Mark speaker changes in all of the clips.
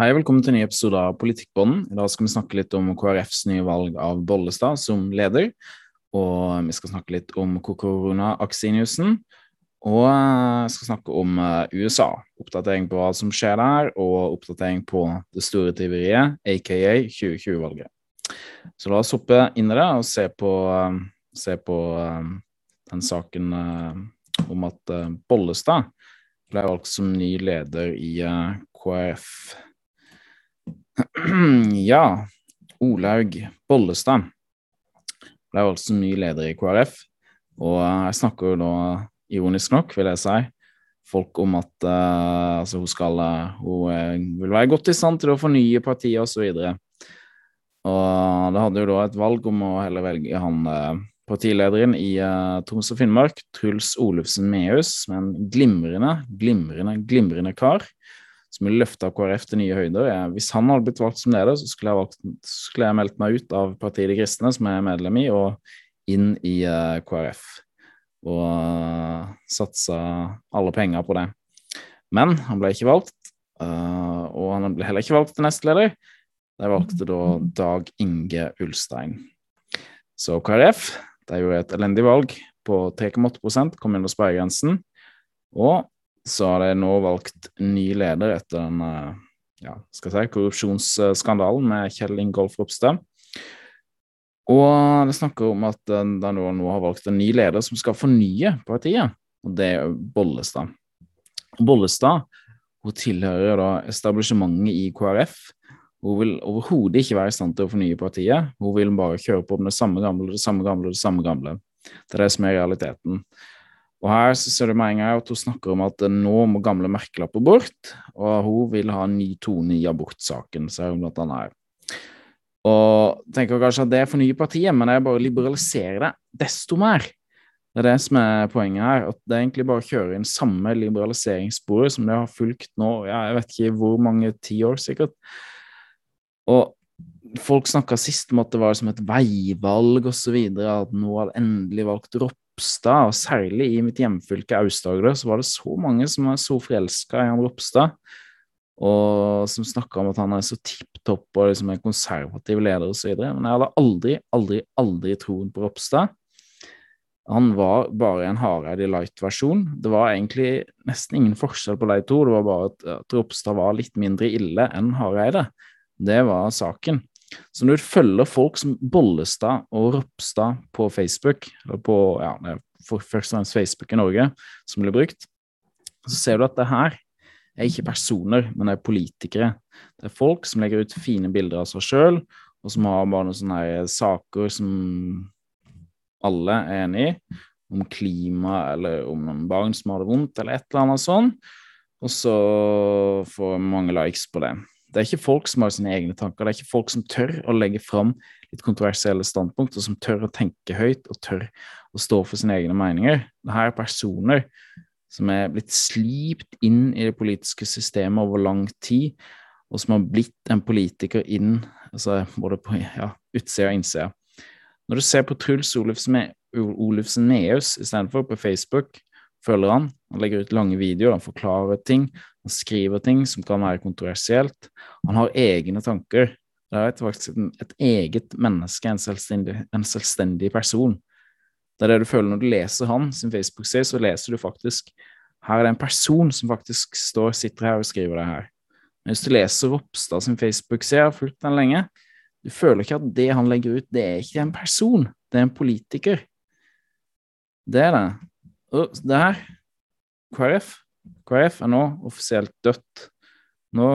Speaker 1: Hei, velkommen til en ny episode av Politikkbånden. I dag skal vi snakke litt om KrFs nye valg av Bollestad som leder. Og vi skal snakke litt om korona-aksjenews-en. Og skal snakke om eh, USA. Oppdatering på hva som skjer der, og oppdatering på det store tyveriet, aka 2020-valget. Så la oss hoppe inn i det og se på, eh, se på eh, den saken om at Bollestad ble valgt som ny leder i KrF. Ja, Olaug Bollestad ble altså ny leder i KrF. Og jeg snakker jo da, ironisk nok, vil jeg si, folk om at uh, altså hun skal uh, Hun vil være godt i stand til å fornye partiet osv. Og, så og det hadde jo da et valg om å heller velge han uh, partilederen i Troms og Finnmark, Truls Olufsen Mehus, med en glimrende, glimrende, glimrende kar som ville løfta KrF til nye høyder. Jeg, hvis han hadde blitt valgt som leder, så skulle jeg, valgt, skulle jeg, meldt meg ut av partiet De kristne, som jeg er medlem i, og inn i uh, eh, KrF. Og uh, satsa alle penger på det. Men han ble ikke valgt, uh, og han ble heller ikke valgt til nestleder. De valgte da Dag Inge Ulstein. Så KrF de gjorde et elendig valg på 3,8% kom under sperregrensen. Og så har de nå valgt ny leder etter den eh, ja, skal jeg si, korrupsjonsskandalen med Kjell Ingolf Ropstad. Og det snakker om at de nå, har valgt en ny leder som skal fornye partiet, og det er Bollestad. Bollestad hun tilhører da establishementet i KrF. Hun vil overhodet ikke være i stand til å fornye partiet. Hun vil bare kjøre på med det samme gamle, det samme gamle, det samme gamle. Det er det som er realiteten. Og her så ser du med en gang at hun snakker om at nå må gamle merkelapper bort, og hun vil ha en ny tone i abortsaken, sier hun blant annet her. Og tenker kanskje at det er for nye partier, men jeg bare liberaliserer det desto mer. Det er det som er poenget her, at det er egentlig bare å kjøre inn samme liberaliseringssporet som det har fulgt nå, ja, jeg vet ikke hvor mange tiår, sikkert. Og folk snakka sist om at det var som et veivalg osv., at nå hadde endelig valgt Ropp Ropstad, og særlig i mitt hjemfylke Aust-Agder, så var det så mange som var så forelska i han Ropstad, og som snakka om at han er så tipp topp og liksom en konservativ leder osv. Men jeg hadde aldri, aldri, aldri troen på Ropstad. Han var bare en Hareide light-versjon. Det var egentlig nesten ingen forskjell på de to, det var bare at, at Ropstad var litt mindre ille enn Hareide. Det var saken. Så når du følger folk som Bollestad og Ropstad på Facebook, eller på ja, først og fremst Facebook i Norge, som blir brukt, så ser du at det her er ikke personer, men det er politikere. Det er folk som legger ut fine bilder av seg sjøl, og som har bare noen sånne saker som alle er enig i, om klima eller om noen barn som har det vondt, eller et eller annet sånt. Og så får mange likes på det. Det er ikke folk som har sine egne tanker, det er ikke folk som tør å legge fram litt kontroversielle standpunkt, og som tør å tenke høyt og tør å stå for sine egne meninger. Dette er personer som er blitt slipt inn i det politiske systemet over lang tid, og som har blitt en politiker inn altså både på ja, utsida og innsida. Når du ser på Truls Olufsen Meaus istedenfor på Facebook, følger han. Han legger ut lange videoer, han forklarer ting, han skriver ting som kan være kontroversielt. Han har egne tanker. Det er faktisk et eget menneske, en selvstendig, en selvstendig person. Det er det du føler når du leser han sin Facebook-side, så leser du faktisk her er det en person som faktisk står, sitter her og skriver det her. Men hvis du leser Ropstad sin Facebook-side, har fulgt den lenge, du føler ikke at det han legger ut, det er ikke en person, det er en politiker. Det er det. Det her KrF KrF er nå offisielt dødt. Nå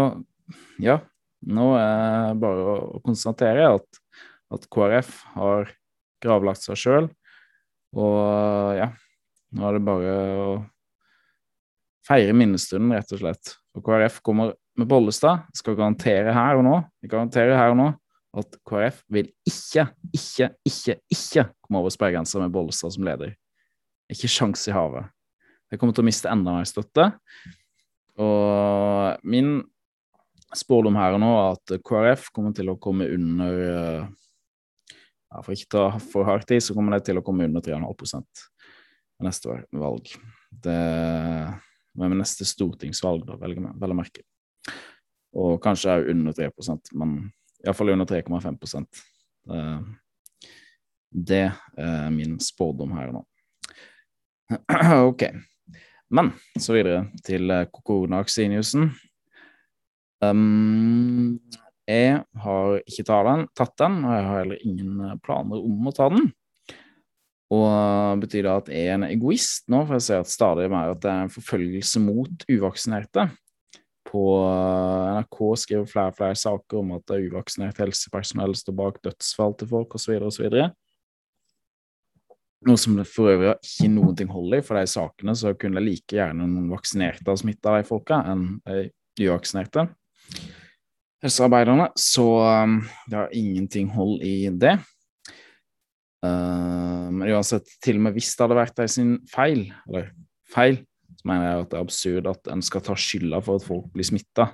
Speaker 1: Ja, nå er det bare å konstatere at, at KrF har gravlagt seg sjøl. Og ja, nå er det bare å feire minnestunden, rett og slett. Og KrF kommer med Bollestad. Skal garantere her og nå jeg garanterer her og nå at KrF vil ikke, ikke, ikke, ikke komme over sperregrensa med Bollestad som leder. Ikke sjans i havet. Jeg kommer til å miste enda mer støtte. Og min spådom her og nå er at KrF kommer til å komme under eh, ja, For ikke ta for hardt i, så kommer det til å komme under 3,5 ved neste valg. Det med neste stortingsvalg, da, vel å merke. Og kanskje òg under 3% men iallfall under 3,5 uh, Det er min spådom her og nå. ok. Men så videre til koronavaksinejusen. Um, jeg har ikke tatt den, og jeg har heller ingen planer om å ta den. Og betyr det at jeg er en egoist nå, for jeg ser at stadig mer at det er en forfølgelse mot uvaksinerte. På NRK skriver flere og flere saker om at det er uvaksinert helsepersonell står bak dødsfall til folk, osv., osv. Noe som det for øvrig ikke noen ting hold i, for de sakene så kunne det like gjerne noen vaksinerte ha smitta de folka, enn de uvaksinerte helsearbeiderne. Så um, det har ingenting hold i det. Uh, men uansett, til og med hvis det hadde vært de sin feil, eller feil, så mener jeg at det er absurd at en skal ta skylda for at folk blir smitta.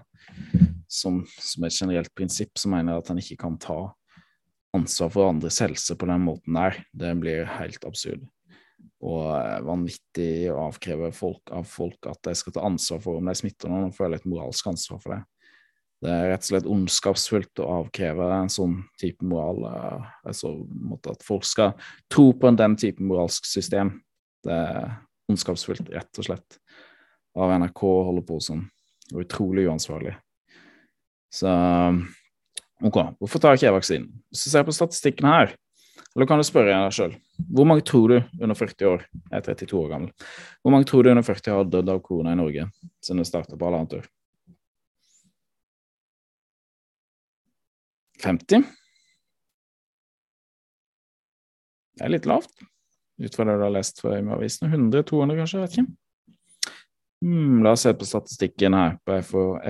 Speaker 1: Som, som, et generelt prinsipp så mener jeg at en ikke kan ta ansvar for andres helse på den måten der. Det blir helt absurd. Og uh, vanvittig å avkreve folk, av folk at de skal ta ansvar for om de smitter noen, og føle et moralsk ansvar for det. Det er rett og slett ondskapsfullt å avkreve en sånn type moral. Eh, altså at folk skal tro på en den type moralsk system. Det er ondskapsfullt, rett og slett, av NRK å holde på sånn. Utrolig uansvarlig. Så OK, hvorfor tar ikke jeg vaksinen? Hvis du ser på statistikken her, eller kan du spørre deg sjøl, hvor mange tror du under 40 år, jeg er 32 år gammel, hvor mange tror du under 40 har dødd av korona i Norge siden det starta på halvannet år? 50. Det er litt lavt, ut fra det du har lest fra avisene. 100-200, kanskje? vet ikke. Hmm, la oss se på statistikken her på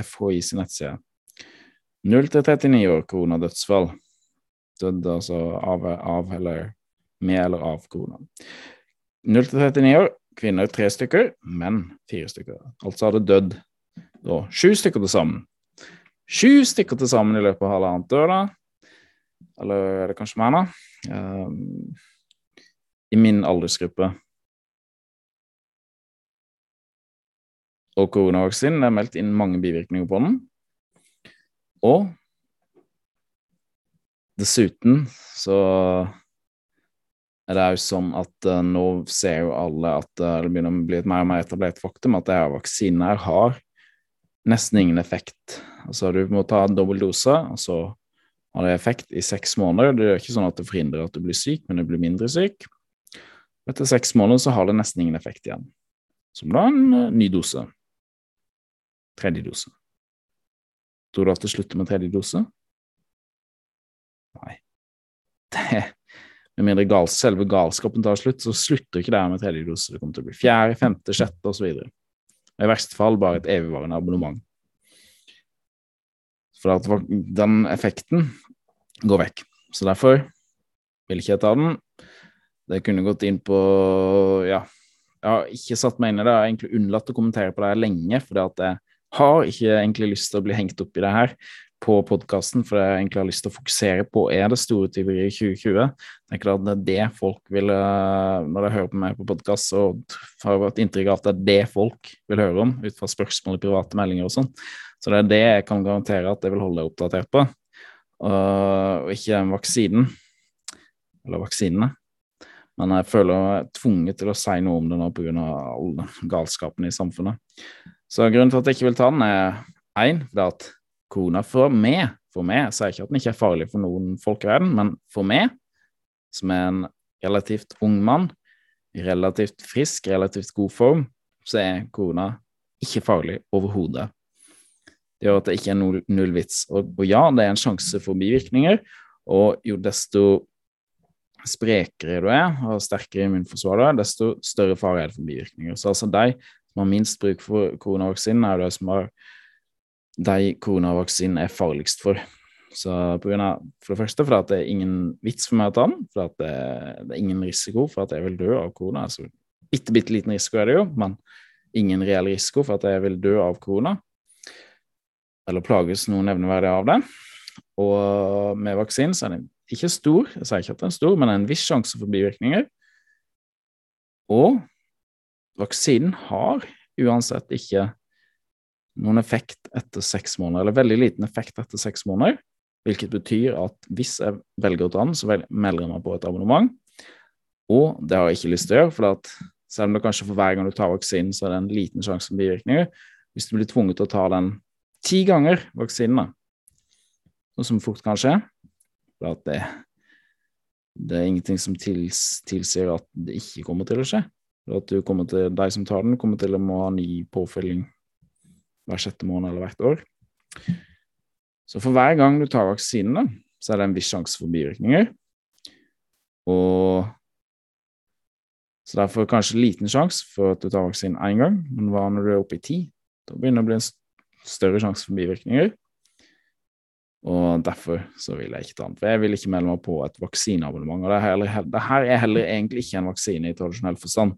Speaker 1: FHI sin nettside. 0 til 39 år koronadødsfall. Døde altså av, av, eller med eller av korona. 0 til 39 år, kvinner tre stykker, menn fire stykker. Altså hadde dødd da sju stykker til sammen sju stykker til sammen i løpet av halvannet år, da. Eller er det kanskje mer, da? Um, I min aldersgruppe. Og koronavaksinen er meldt inn mange bivirkninger på den. Og dessuten så er det òg sånn at uh, nå ser jo alle at uh, det begynner å bli et mer og mer etablert faktum at det her vaksinen her har nesten ingen effekt. Altså, du må ta en dobbel dose, og så har det effekt i seks måneder. Det er ikke sånn at det forhindrer at du blir syk, men du blir mindre syk. Etter seks måneder så har det nesten ingen effekt igjen. Så må du ha en uh, ny dose. Tredje dose. Tror du at det slutter med tredje dose? Nei. Det Med mindre gal, selve galskapen tar slutt, så slutter ikke det her med tredje dose. Det kommer til å bli fjerde, femte, sjette osv. I verste fall bare et evigvarende abonnement. For at den effekten går vekk. Så derfor vil ikke jeg ta den. Det kunne gått inn på Ja, jeg har ikke satt meg inn i det. Jeg har egentlig unnlatt å kommentere på det lenge, fordi at jeg har ikke egentlig lyst til å bli hengt opp i det her på podkasten, for det jeg egentlig har lyst til å fokusere på, er det store tyveriet i 2020. Det er ikke det er det folk vil eh, Når de hører på meg på podkast, så har jeg vært inntrykk av at det er det folk vil høre om, ut fra spørsmål i private meldinger og sånn. Så det er det jeg kan garantere at jeg vil holde deg oppdatert på, og ikke vaksinen. Eller vaksinene. Men jeg føler meg tvunget til å si noe om det nå pga. all galskapen i samfunnet. Så grunnen til at jeg ikke vil ta den, er én, det er at korona for meg For meg sier ikke at den ikke er farlig for noen folk i verden, men for meg, som er en relativt ung mann, relativt frisk, relativt god form, så er korona ikke farlig overhodet. Det gjør at det ikke er null, null vits. Og, og, ja, det er en sjanse for bivirkninger, og jo desto sprekere du er, og sterkere immunforsvar du er, desto større fare er det for bivirkninger. Så altså de som har minst bruk for koronavaksinen, er de som har de koronavaksinen er farligst for. Så på grunn av, for det første fordi det er ingen vits for meg å ta den, for det, det, er ingen risiko for at jeg vil dø av korona. altså Bitte, bitte liten risiko er det jo, men ingen reell risiko for at jeg vil dø av korona. Eller plages noe nevneverdig av det. Og med vaksinen så er den ikke stor, jeg sier ikke at den er stor, men det er en viss sjanse for bivirkninger. Og vaksinen har uansett ikke noen effekt etter seks måneder, eller veldig liten effekt etter seks måneder. Hvilket betyr at hvis jeg velger å ta den, så melder jeg meg på et abonnement. Og det har jeg ikke lyst til å gjøre, for at selv om det kanskje for hver gang du tar vaksinen, så er det en liten sjanse for bivirkninger. Hvis du blir tvunget til å ta den ti ganger, vaksinen, noe som fort kan skje, for det, det er ingenting som tils, tilsier at det ikke kommer til å skje. At du kommer til, De som tar den, kommer til å må ha ny påfylling hver sjette måned eller hvert år. Så for hver gang du tar vaksinene, så er det en viss sjanse for bivirkninger. Og så derfor kanskje liten sjanse for at du tar vaksinen én gang, men hva når du er oppe i ti? Da begynner det å bli en større sjanse for bivirkninger. Og derfor så vil jeg ikke ta den. For jeg vil ikke melde meg på et vaksineabonnement. Og det her er heller egentlig ikke en vaksine i tradisjonell forstand.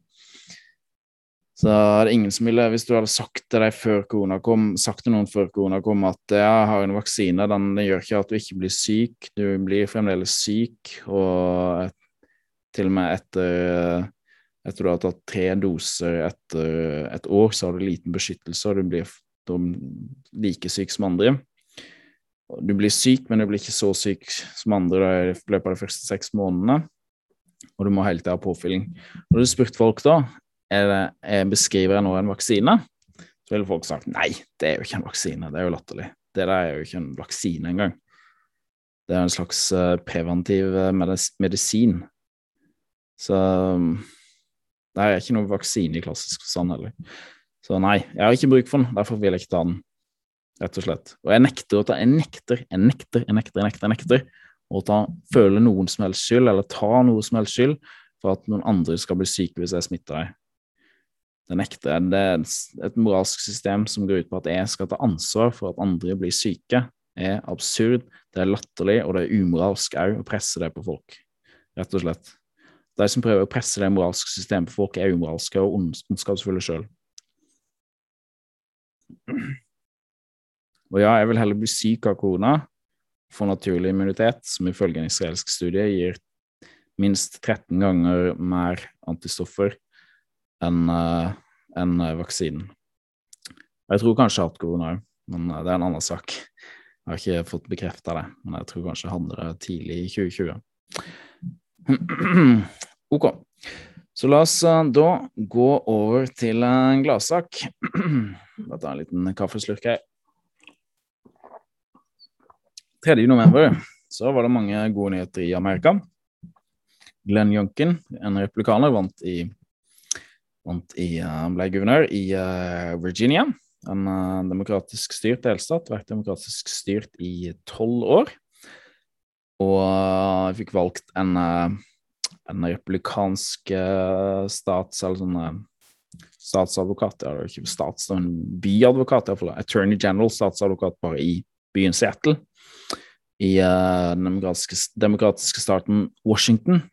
Speaker 1: Så det er ingen som ville, hvis du hadde sagt til deg før korona kom, sagt til noen før korona kom at jeg har en vaksine, den, den, gjør ikke at du ikke blir syk, du blir fremdeles syk, og et, til og med etter, etter du har tatt tre doser etter et år, så har du liten beskyttelse, og du blir like syk som andre. Du blir syk, men du blir ikke så syk som andre i løpet av de første seks månedene. Og du må hele tida ha påfylling. Når du spurte folk da, det, jeg beskriver jeg nå en vaksine, så ville folk sagt nei, det er jo ikke en vaksine, det er jo latterlig. Det der er jo ikke en vaksine engang. Det er en slags uh, preventiv uh, medisin. Så um, det er ikke noe vaksine i klassisk forstand heller. Så nei, jeg har ikke bruk for den, derfor vil jeg ikke ta den, rett og slett. Og jeg nekter å ta Jeg nekter, jeg nekter, jeg nekter, jeg nekter, jeg nekter å ta, føle noen som helst skyld, eller ta noe som helst skyld for at noen andre skal bli syke hvis jeg smitter deg. Det nekter Det er et moralsk system som går ut på at jeg skal ta ansvar for at andre blir syke. Er absurd, det er latterlig, og det er umoralsk òg å presse det på folk. Rett og slett. De som prøver å presse det moralske systemet på folk, er umoralske og ondskapsfulle sjøl. Og ja, jeg vil heller bli syk av korona, få naturlig immunitet, som ifølge en israelsk studie gir minst 13 ganger mer antistoffer enn uh, en uh, vaksinen. Jeg tror kanskje jeg har hatt korona òg, men uh, det er en annen sak. Jeg har ikke fått bekrefta det, men jeg tror kanskje jeg hadde det tidlig i 2020. ok, så la oss da gå over til en gladsak. Bare ta en liten kaffeslurk her. 3. november så var det mange gode nyheter i Amerika. Glenn Junken, en replikaner, vant i vant i, han ble guvernør i uh, Virginia, en uh, demokratisk styrt delstat. Vært demokratisk styrt i tolv år. Og uh, fikk valgt en, en republikansk stats... Eller sånn statsadvokat, eller ikke stats, men byadvokat, iallfall. Attorney General, statsadvokat, bare i byen Seattle. I den demokratiske, demokratiske staten Washington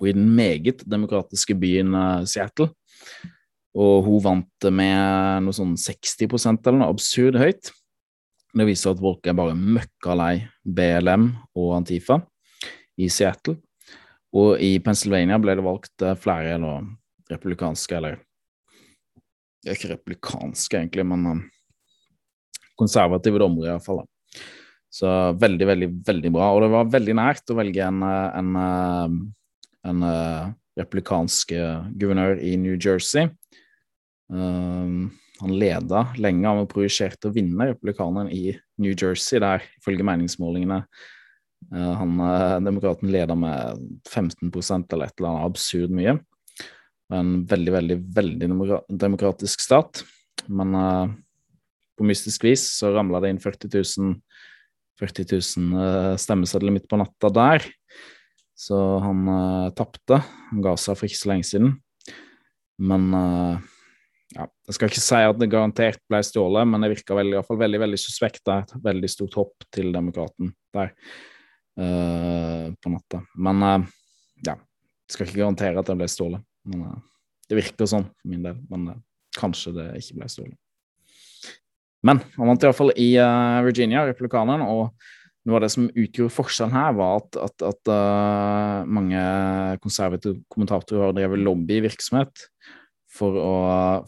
Speaker 1: og i den meget demokratiske byen Seattle. Og hun vant med noe sånn 60% eller noe absurd høyt. Det viser at folk er bare møkka lei BLM og Antifa i Seattle. Og i Pennsylvania ble det valgt eh, flere eller, republikanske, eller Ikke republikanske, egentlig, men um, konservative dommere, iallfall. Så veldig, veldig, veldig bra. Og det var veldig nært å velge en, en, en, en republikanske guvernør i New Jersey. Um, han leda lenge, han var projisert å vinne republikaneren i New Jersey, der ifølge meningsmålingene uh, han uh, demokraten leda med 15 eller et eller annet absurd mye. En veldig, veldig, veldig demokratisk stat. Men uh, på mystisk vis så ramla det inn 40 000, 40 000 uh, stemmesedler midt på natta der. Så han uh, tapte. Han ga seg for ikke så lenge siden. Men uh, ja, jeg skal ikke si at det garantert ble stjålet, men det virka veldig, i hvert fall veldig veldig suspekt. Det er et veldig stort hopp til demokraten der uh, på natta. Men uh, ja, jeg skal ikke garantere at det ble stjålet. Men uh, det virker sånn for min del. Men kanskje det ikke ble stjålet. Men han vant iallfall i Virginia, republikaneren, og noe av det som utgjorde forskjellen her, var at, at, at uh, mange konservative kommentatorer har drevet lobbyvirksomhet for å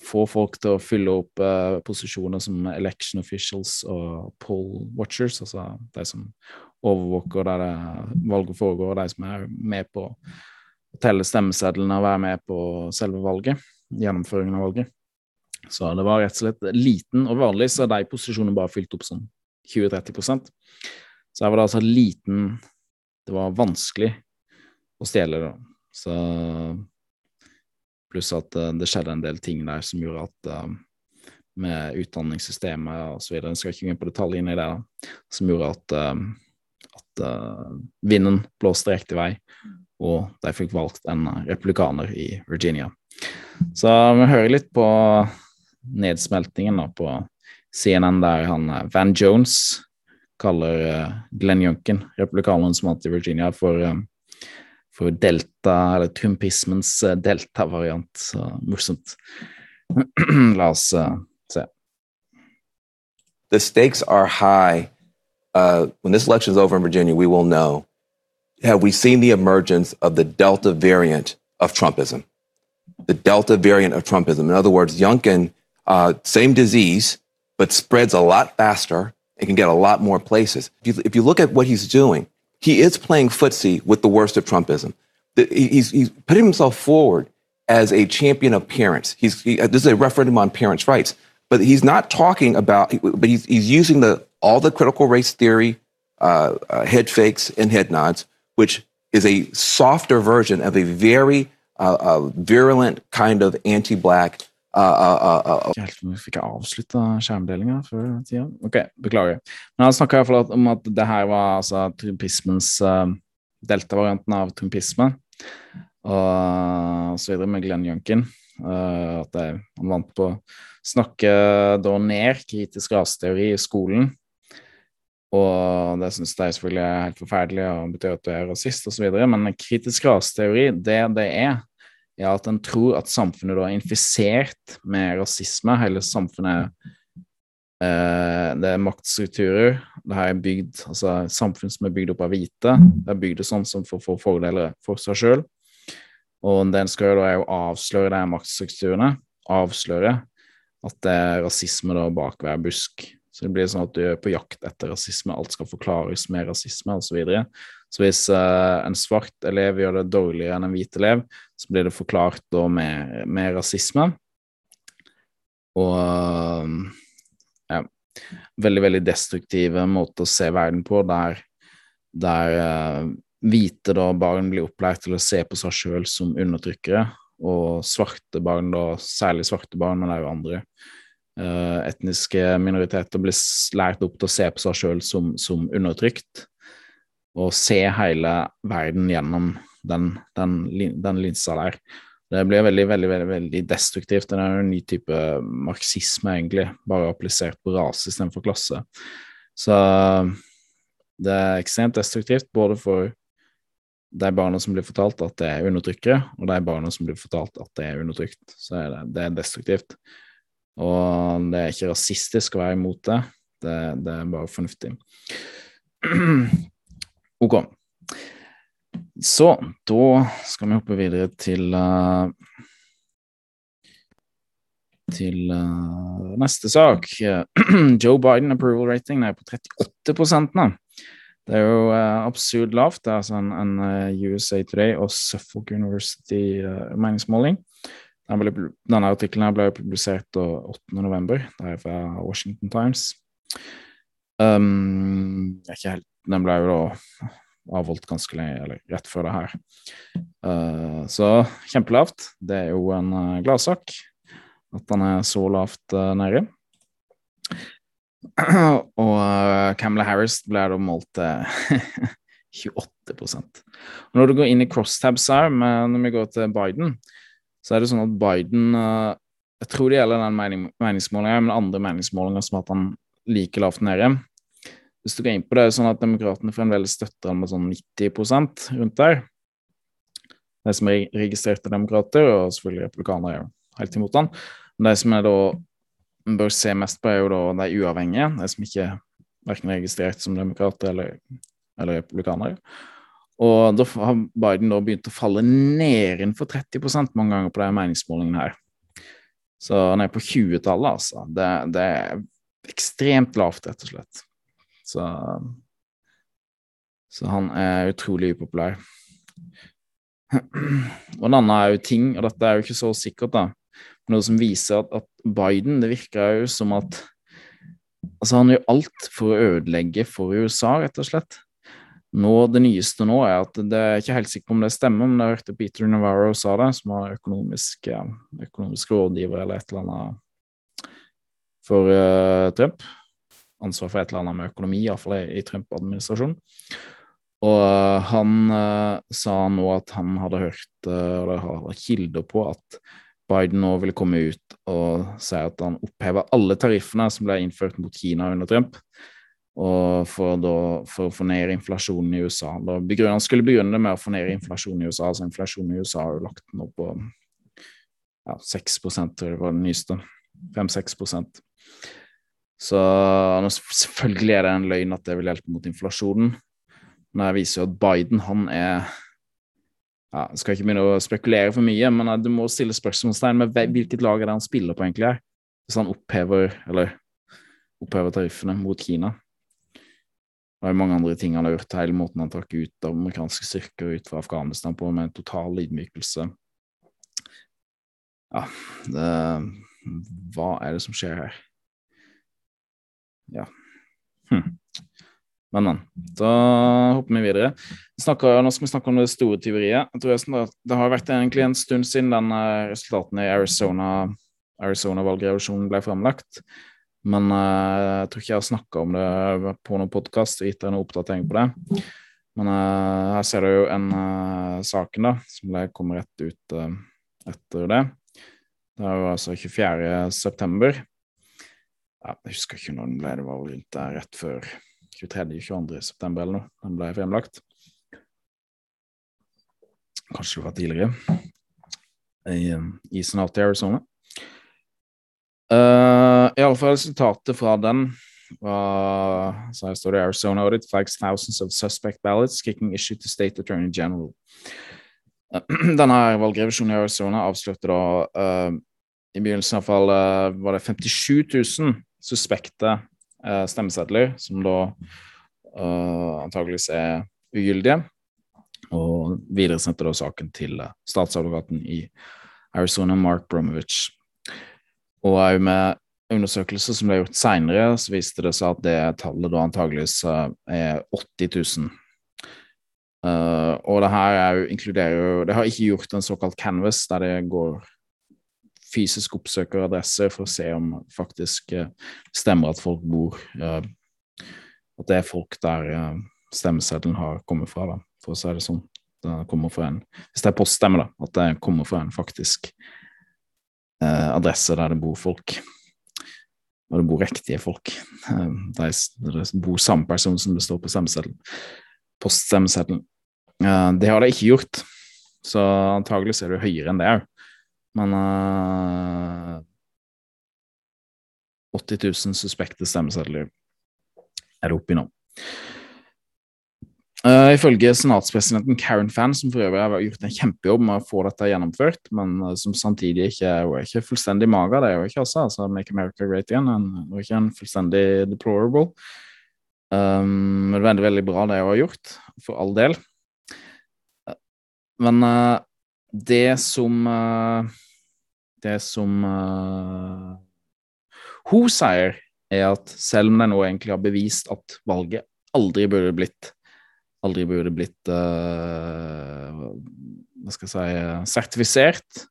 Speaker 1: få folk til å fylle opp uh, posisjoner som election officials og poll watchers, altså de som overvåker der det valget foregår, og de som er med på å telle stemmesedlene og være med på selve valget, gjennomføringen av valget. Så det var rett og slett liten, og vanlig så er de posisjonene bare fylt opp sånn 20-30 Så her var det altså liten Det var vanskelig å stjele, da. Så Pluss at uh, det skjedde en del ting der som gjorde at uh, med utdanningssystemet osv. Jeg skal ikke gå inn på detaljene i det, da, som gjorde at, uh, at vinden blåste riktig vei, og de fikk valgt en republikaner i Virginia. Så vi hører litt på nedsmeltingen da, på CNN der han Van Jones kaller Glenn Youngkin, republikaneren som vant i Virginia, for for delta, eller trumpismens eh, delta-variant. Så morsomt. La oss se.
Speaker 2: The stakes are high. Uh, when this election is over in Virginia, we will know. Have we seen the emergence of the Delta variant of Trumpism? The Delta variant of Trumpism. In other words, Youngkin, uh, same disease, but spreads a lot faster and can get a lot more places. If you, if you look at what he's doing, he is playing footsie with the worst of Trumpism. He's, he's putting himself forward as a champion of parents. He's, he, this is a referendum on parents' rights, but he's not talking about, but he's, he's using the, all the critical race theory uh, uh, head fakes and head nods, which is a softer version of a very uh, uh virulent kind of anti-black
Speaker 1: Hjelp fikk jeg avslutta skjermdelinga før tida? Ok, beklager. Men han snakka iallfall om at det her var altså trumpismens uh, delta-varianten av trumpisme. Og så videre med Glenn Junkin. Uh, at det, han vant på å snakke da ned kritisk raseteori i skolen. Og det syns jeg selvfølgelig er helt forferdelig og betyr at du er rasist osv. Men kritisk raseteori, det det er, ja, at en tror at samfunnet da er infisert med rasisme. Hele samfunnet eh, Det er maktstrukturer. Det her er bygd, altså Samfunn som er bygd opp av hvite. Det er bygd sånn som får for fordeler for seg sjøl. Og det en skal gjøre, da er å avsløre de maktstrukturene. Avsløre at det er rasisme da bak hver busk. Så det blir sånn at du er på jakt etter rasisme, alt skal forklares med rasisme osv. Så, videre. Så hvis uh, en svart elev gjør det dårligere enn en hvit elev, så blir det forklart da med, med rasisme. Og ja, veldig, veldig destruktive måter å se verden på, der, der uh, hvite da barn blir opplært til å se på seg sjøl som undertrykkere, og svarte barn, da, særlig svarte barn, men det er jo andre uh, etniske minoriteter blir lært opp til å se på seg sjøl som, som, undertrykt, og se hele verden gjennom den, den, den linsa der. Det blir veldig, veldig, veldig, veldig destruktivt. Det er en ny type marxisme, egentlig, bare applisert på rase istedenfor klasse. Så det er ekstremt destruktivt, både for de barna som blir fortalt at det er undertrykkere, og de barna som blir fortalt at det er undertrykt. Så er det, det er destruktivt. Og det er ikke rasistisk å være imot det, det, det er bare fornuftig. ok. Så da skal vi hoppe videre til uh, til uh, neste sak. Joe Biden approval rating er på 38% nå. Det er jo uh, absurd lavt. Det er altså en, en USA Today og Suffolk University meningsmåling. Ble, denne artikkelen ble publisert 8.11. Det er fra Washington Times. Um, helt, den ble jo da avholdt ganske lenge, eller rett før det her. Uh, så kjempelavt. Det er jo en uh, gladsak at den er så lavt uh, nede. Og uh, Camilla Harris ble da målt til 28 Og Når du går inn i crosstabs her, men når vi går til Biden, så er det sånn at Biden Jeg tror det gjelder den mening, meningsmålingen, men andre meningsmålinger som at han like lavt nede. Hvis du går inn på det, er sånn at demokratene fremdeles støtter han med sånn 90% rundt der. De som er registrerte demokrater, og selvfølgelig republikanere, er helt imot han. Men de som er da bør se mest på, er jo da de uavhengige, de som ikke er verken registrert som demokrater eller, eller republikanere. Og da har Biden da begynt å falle ned innenfor 30% mange ganger på de meningsmålingene her. Så han er på 20-tallet, altså. Det, det, er ekstremt lavt, rett og slett. Så, så han er utrolig upopulær. Og en annen er jo ting, og dette er jo ikke så sikkert, da, noe som viser at, at Biden Det virker jo som at Altså, han gjør alt for å ødelegge for USA, rett og slett. Nå, det nyeste nå er at det er ikke helt sikkert om det stemmer, men jeg hørte Peter Navarro sa det, som var økonomisk, økonomisk rådgiver eller et eller annet for uh, Trump. Ansvar for et eller annet med økonomi, iallfall i, i Trump-administrasjonen. Og uh, han uh, sa nå at han hadde hørt, eller har kilder på, at Biden nå ville komme ut og si at han opphever alle tariffene som ble innført mot Kina under Trump, og for, da, for å få ned inflasjonen i USA. Da begrunner, han skulle begrunne det med å få ned inflasjonen i USA, altså inflasjonen i USA har jo lagt den opp på ja, 6 tror jeg var det nyeste. 5-6 Så selvfølgelig er det en løgn at det vil hjelpe mot inflasjonen, men det viser jo at Biden han er ja, Jeg skal ikke begynne å spekulere for mye, men du må stille spørsmålstegn med hvilket lag er det han spiller på, egentlig. Hvis han opphever, eller opphever tariffene mot Kina. Det er mange andre ting han har gjort, hele måten han trakk ut av amerikanske styrker ut fra Afghanistan på, med en total ydmykelse. Ja, det, Hva er det som skjer her? Ja. Hm. Men, men. Da hopper vi videre. Snakker, nå skal vi snakke om det store tyveriet. Jeg tror jeg, det har vært egentlig en stund siden den eh, resultatene i Arizona Arizona-valgrevolusjonen ble framlagt. Men uh, jeg tror ikke jeg har snakka om det på noen podkast og gitt deg noen oppdatering på det. Men uh, her ser du jo en saken da, som kommer rett ut etter det. Det er jo altså 24. jeg husker ikke når den ble, det var rundt der rett før 23.-22. september eller noe. Den ble fremlagt. Kanskje det var tidligere. I, i senatet i Arizona. Uh, Iallfall resultatet fra den var Så her står det Arizona audit flags thousands of suspect ballots kicking issue to state attorney general. Denne valgrevisjonen i Arizona avslørte da uh, I begynnelsen iallfall uh, var det 57 000 suspekte eh, stemmesedler, som da eh, antageligvis er ugyldige. Og videre sendte da saken til uh, statsadvokaten i Arizona, Mark Bromovich. Og òg med undersøkelser som ble gjort seinere, så viste det seg at det tallet da antageligvis er 80 000. Uh, og det her er jo, inkluderer jo Det har ikke gjort en såkalt canvas, der det går fysisk oppsøker adresser for å se om faktisk uh, stemmer at folk bor uh, At det er folk der uh, stemmeseddelen har kommet fra, da, for å si det sånn. Det kommer fra en, hvis det er poststemme, da, at det kommer fra en faktisk adresse der det bor folk. Og det bor riktige folk. De, det bor samme person som det står på stemmeseddelen. Poststemmeseddelen. Det har de ikke gjort, så antagelig er det høyere enn det òg. Men uh, 80 000 suspekte stemmesedler er det oppe i nå. Uh, ifølge senatspresidenten Karen Fann, som for øvrig har gjort en kjempejobb med å få dette gjennomført, men uh, som samtidig ikke er, ikke fullstendig mager, det er jo ikke altså, altså Make America Great Again, og ikke en fullstendig deplorable. Um, men det er veldig, veldig bra det hun har gjort, for all del. Men uh, det som det som uh, hun sier, er at selv om de nå egentlig har bevist at valget aldri burde blitt aldri burde blitt uh, hva skal jeg si sertifisert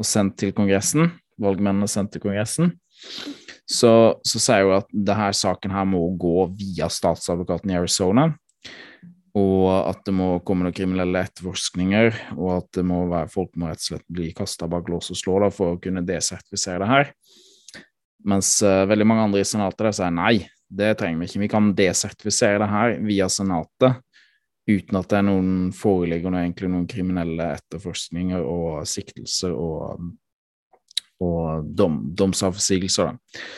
Speaker 1: og sendt til Kongressen, valgmennene sendt til Kongressen, så, så sier hun at denne saken her må gå via statsadvokaten i Arizona og at det må komme noen kriminelle etterforskninger, og at det må være, folk må rett og slett bli kasta bak lås og slå da, for å kunne desertifisere det her. Mens uh, veldig mange andre i Senatet der sier nei, det trenger vi ikke. Vi kan desertifisere det her via Senatet uten at det er noen foreligger noe, egentlig noen kriminelle etterforskninger og siktelser og, og dom, domsavsigelser, da.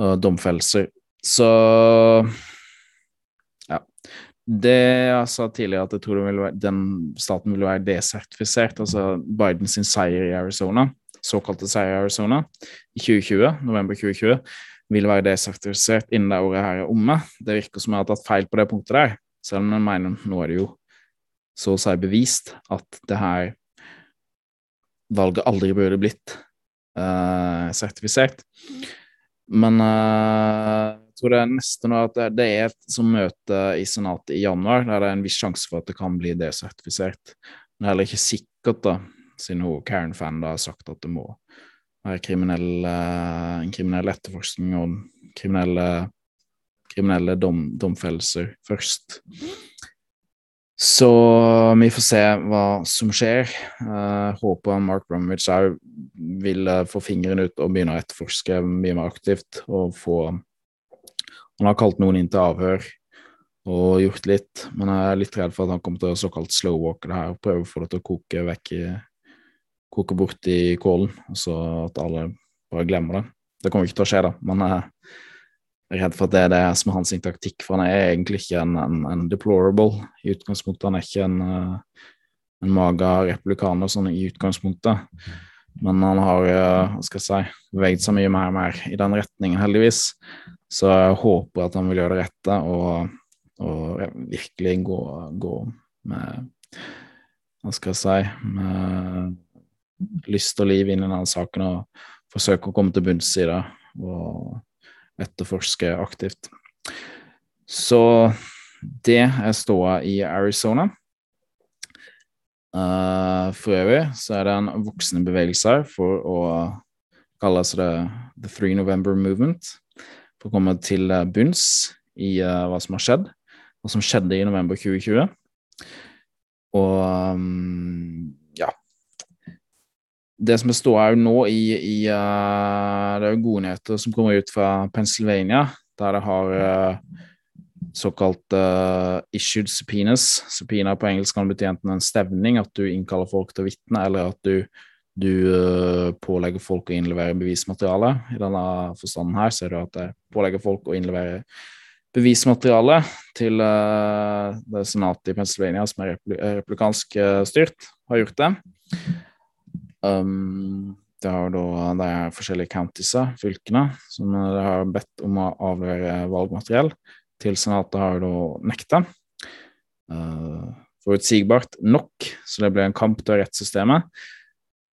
Speaker 1: Og domfellelser. Så det jeg sa tidligere, at jeg tror være, den staten vil være desertifisert, altså Bidens seier i Arizona. såkalte seier i Arizona i 2020, november 2020, vil være desertifisert innen det året her er omme. Det virker som jeg har tatt feil på det punktet der, selv om jeg mener nå er det jo så å si bevist at det her valget aldri burde blitt uh, sertifisert. Men uh, tror det er neste nå at det, er et som møte i Senatet i januar, der det er en viss sjanse for at det kan bli desertifisert. Men det er heller ikke sikkert, da, siden hun Karen-fan har sagt at det må være kriminell, uh, en kriminell etterforskning og kriminelle, kriminelle dom, domfellelser først. Så vi får se hva som skjer. Uh, håper Mark Bromwich òg vil uh, få fingeren ut og begynne å etterforske mye mer aktivt. og få Han har kalt noen inn til avhør og gjort litt, men jeg er litt redd for at han kommer til å såkalt slowwalke det her og prøve å få det til å koke vekk i koke bort i kålen, og så at alle bare glemmer det. Det kommer ikke til å skje, da, men jeg er redd for at det er det som er hans taktikk, for han er egentlig ikke en, en, en deplorable i utgangspunktet. Han er ikke en, uh, en maga republikaner sånn i utgangspunktet. Men han har uh, hva skal jeg si, beveget seg mye mer og mer i den retningen, heldigvis. Så jeg håper at han vil gjøre det rette og, og virkelig gå, gå, med Hva skal jeg si med lyst og liv inn i denne saken og forsøke å komme til bunns i det. og etterforske aktivt. Så det er ståa i Arizona. Uh, for øvrig så er det en voksende bevegelse her for å kalles det The Three November Movement. For å komme til bunns i uh, hva som har skjedd, hva som skjedde i november 2020. Og um, det som består her nå i, i uh, Det er gode nyheter som kommer ut fra Pennsylvania, der det har uh, såkalt uh, issued subpoenas. Subpoena på engelsk kan bety enten en stevning, at du innkaller folk til å vitne, eller at du, du pålegger folk å innlevere bevismateriale. I denne forstanden her så er det at jeg pålegger folk å innlevere bevismateriale til det senatet i Pennsylvania, som er replikansk styrt, har gjort det. Um, det har da de forskjellige counties, fylkene, som har bedt om å avlevere valgmateriell til Senatet, har da nekta. Uh, forutsigbart nok, så det ble en kamp til rettssystemet.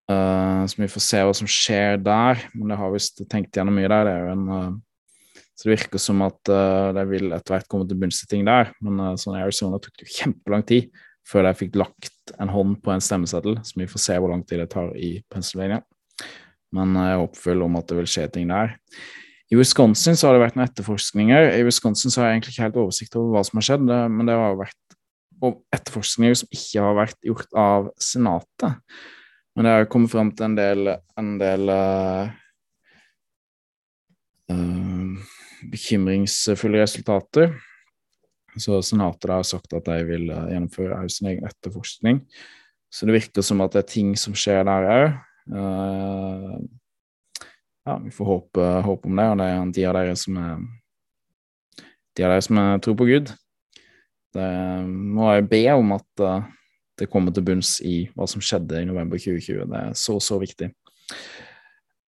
Speaker 1: Uh, så vi får se hva som skjer der, men det har visst tenkt gjennom mye der. Det en uh, så det virker som at uh, de vil etter hvert komme til bunns i ting der, men uh, sånn Arizona tok det jo kjempelang tid før de fikk lagt en hånd på en stemmeseddel, så vi får se hvor lang tid det tar i Pennsylvania. Men jeg er håpefull om at det vil skje ting der. I Wisconsin så har det vært noen etterforskninger. I Wisconsin så har jeg egentlig ikke helt oversikt over hva som har skjedd, men det har vært etterforskninger som ikke har vært gjort av Senatet. Men det har kommet fram til en del, en del uh, bekymringsfulle resultater. Så Senatet har sagt at de vil uh, gjennomføre sin egen etterforskning. Så det virker som at det er ting som skjer der òg. Ja, vi får håpe, håpe, om det, og det er de av dere som er de av dere som er, tror på Gud. Det må jeg be om at uh, det kommer til bunns i hva som skjedde i november 2020. Det er så, så viktig.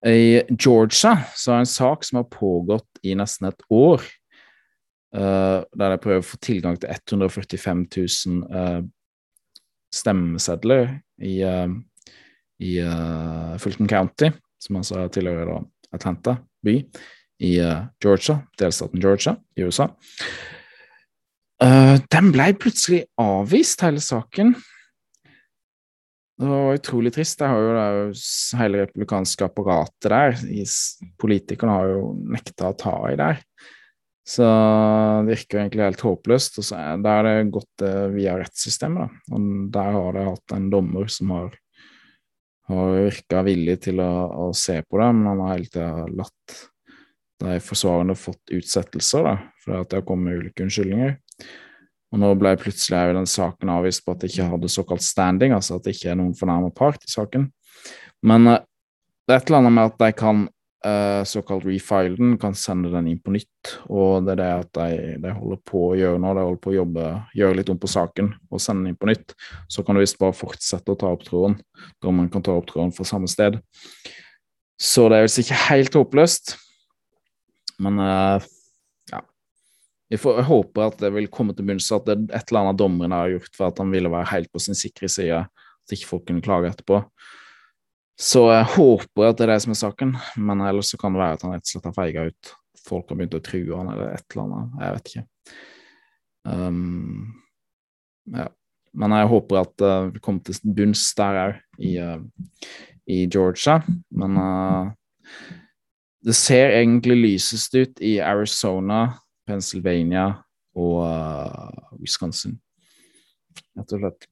Speaker 1: I Georgia så er det en sak som har pågått i nesten et år, Uh, der de prøver å få tilgang til 145 000 uh, stemmesedler i, uh, i Fulton County, som altså tilhører Atlanta by i Georgia, delstaten Georgia i USA. den ble plutselig avvist, hele saken. Det var utrolig trist. Jeg har jo det hele republikanske apparatet der. Politikerne har jo nekta å ta i der. Så det virker egentlig helt håpløst. Og så er, der er det gått eh, via rettssystemet, da. Og der har det hatt en dommer som har, har virka villig til å, å, se på det, men han har hele tida latt de forsvarende fått utsettelser, da, for at det har kommet ulike unnskyldninger. Og nå ble plutselig den saken avvist på at det ikke hadde såkalt standing, altså at det ikke er noen fornærmet part i saken. Men uh, det er et eller annet med at de kan uh, såkalt refile den, kan sende den inn på nytt. Og det er det at de, de holder på å gjøre nå, de holder på å jobbe, gjøre litt om på saken og sende den inn på nytt. Så kan du visst bare fortsette å ta opp tråden. da man kan ta opp tråden fra samme sted. Så det er visst ikke helt håpløst. Men ja. Jeg, får, jeg, håper at det vil komme til bunns at det er et eller annet dommeren har gjort for at han ville være helt på sin sikre side, at ikke folk kunne klage etterpå. Så jeg håper at det er det som er saken, men ellers så kan det være at han rett og slett har feiga ut. Folk har begynt å true han eller et eller annet. Jeg vet ikke. Um, ja. Men jeg håper at uh, vi kommer til bunns der òg, i, uh, i, Georgia. Men uh, det ser egentlig lysest ut i Arizona, Pennsylvania og Wisconsin, rett og slett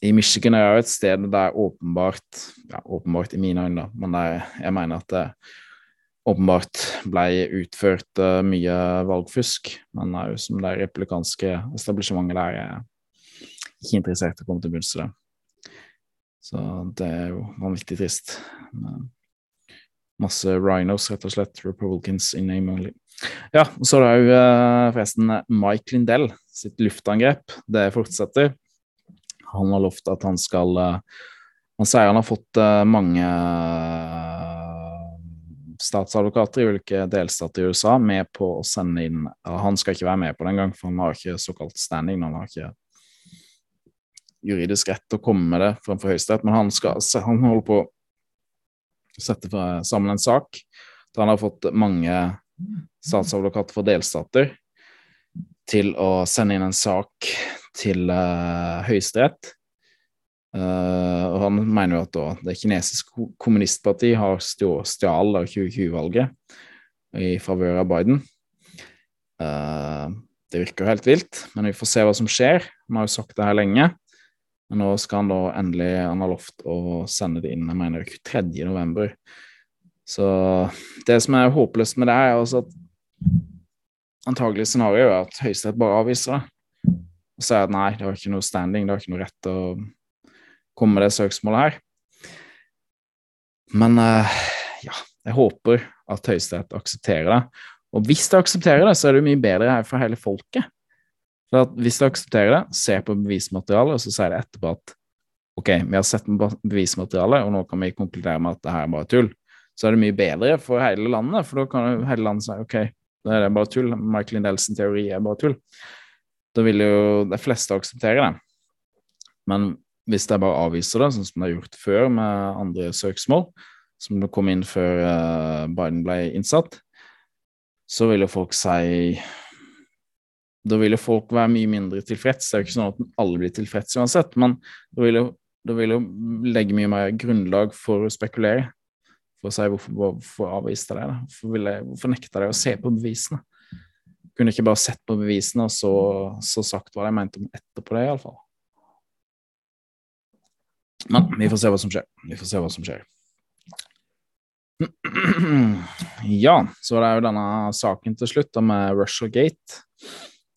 Speaker 1: i Michigan er jo et sted der åpenbart ja, Åpenbart i mine øyne, men der jeg mener at det åpenbart ble utført uh, mye valgfusk. Men det er jo som det replikanske establishementet der jeg er ikke interessert i å komme til bunns i det. Så det er jo vanvittig trist. Masse rhinos, rett og slett. Republicans in name only. Ja, så er det jo uh, forresten Mike Lindell sitt luftangrep. Det fortsetter. Han har lovt at han skal eh, Han sier han har fått eh, mange eh, statsadvokater i ulike delstater i USA med på å sende inn Han skal ikke være med på det engang, for han har ikke såkalt standing. Han har ikke juridisk rett å komme med det fremfor Høyesterett, men han, skal, han holder på å sette sammen en sak der han har fått mange statsadvokater fra delstater til å sende inn en sak til uh, Høyesterett. Uh, og han mener jo at da, det kinesiske kommunistpartiet har stjålet 2020-valget i favør av Biden. Uh, det virker jo helt vilt, men vi får se hva som skjer. Han har jo sagt det her lenge. Men nå skal han da endelig Han har lovt å sende det inn, jeg mener 23. november. Så det som er håpløst med det, er altså at antagelig scenario er at Høyesterett bare avviser det og sier at nei, det har ikke noe standing, det har ikke noe rett å komme med det søksmålet her. Men uh, ja, jeg håper at Høyesterett aksepterer det. Og hvis de aksepterer det, så er det mye bedre her for hele folket. For Hvis de aksepterer det, ser på bevismaterialet, og så sier de etterpå at ok, vi har sett bevismaterialet, og nå kan vi konkludere med at det her er bare tull, så er det mye bedre for hele landet, for da kan hele landet si ok, det er bare tull, Michael Lindellsen teori er bare tull da vil jo de fleste akseptere det. Men hvis de bare avviser det, sånn som de har gjort før med andre søksmål, som kom inn før uh, Biden ble innsatt, så vil jo folk si Da vil jo folk være mye mindre tilfreds. Det er jo ikke sånn at alle blir tilfreds uansett, men da vil jo, da vil jo legge mye mer grunnlag for å spekulere. For å si hvorfor, hvorfor avviste de det? Hvorfor, hvorfor nekta de å se på bevisene? Kunne ikke bare sett på bevisene og så, så sagt hva de mente om etterpå det, iallfall. Men vi får se hva som skjer. Vi får se hva som skjer. Ja, så er det jo denne saken til slutt da med Russiagate,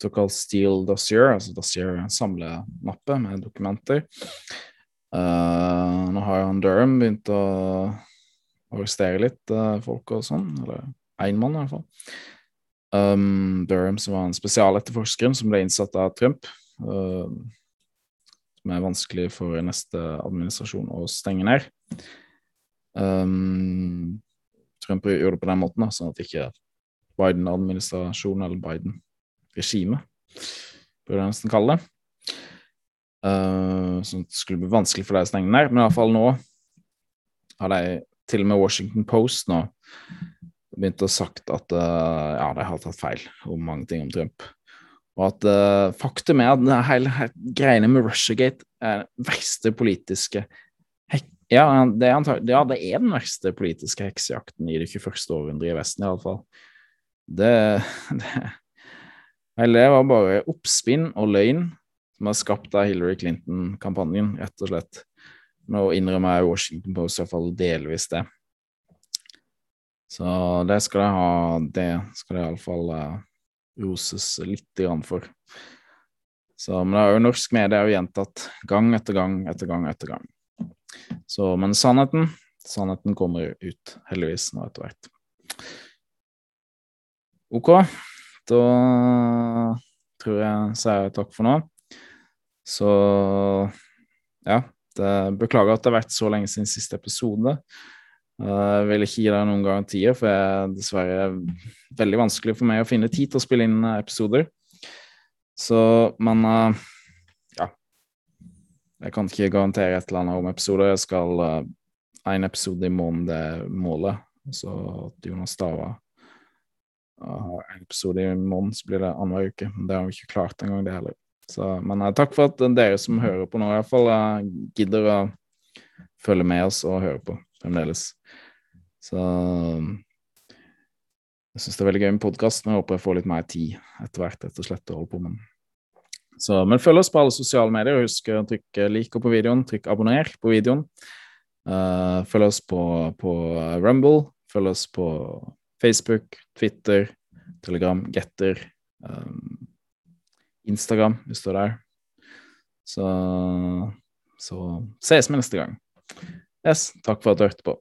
Speaker 1: såkalt Steel Dossier, altså Dossier samlemappe med dokumenter. Uh, nå har jo han Durham begynt å arrestere litt uh, folk og sånn, eller én mann i hvert fall. Um, Durham, som var en spesialetterforsker som ble innsatt av Trump. Uh, som er vanskelig for neste administrasjon å stenge ned. Um, Trump gjorde det på den måten, da, sånn at ikke Biden-administrasjonen, eller Biden-regimet, burde jeg nesten kalle det. Uh, sånn det skulle bli vanskelig for deg å stenge ned. Men iallfall nå har de til og med Washington Post nå begynt å sagt at uh, ja, de har tatt feil om mange ting om Trump. Og at uh, faktum er at det hele greiene med Russiagate er den verste politiske ja det, er ja, det er den verste politiske heksejakten i det 21. århundret i Vesten, iallfall. Det, det Eller det var bare oppspinn og løgn som har skapt av Hillary Clinton-kampanjen, rett og slett. Nå innrømmer jeg Washington Post iallfall delvis det. Så det skal de ha Det skal de iallfall uh, roses litt grann for. Så, men det er jo norsk medie er jo gjentatt gang etter gang etter gang etter gang. Så, men sannheten, sannheten kommer ut heldigvis nå etter hvert. OK, da tror jeg sier jeg takk for nå. Så ja, det, beklager at det har vært så lenge siden siste episode. Jeg vil ikke gi deg noen garantier, for det er dessverre veldig vanskelig for meg å finne tid til å spille inn episoder. Så, men ja. Jeg kan ikke garantere et eller annet om episoder. Jeg skal én episode i måneden, det målet. Så at Jonas Stava har en episode i måneden, så blir det annenhver uke. Det har vi ikke klart engang, det heller. Så, men takk for at dere som hører på nå, i hvert fall gidder å følge med oss og høre på fremdeles. Så jeg syns det er veldig gøy med podkast, men jeg håper jeg får litt mer tid etter hvert, rett slett, å holde på med Så, men følg oss på alle sosiale medier, og husk å trykke 'liker' på videoen, trykk 'abonner' på videoen. Uh, følg oss på, på Rumble, følg oss på Facebook, Twitter, Telegram, Getter, um, Instagram, hvis du er der. Så, så ses vi neste gang. Yes, takk for at du hørte på.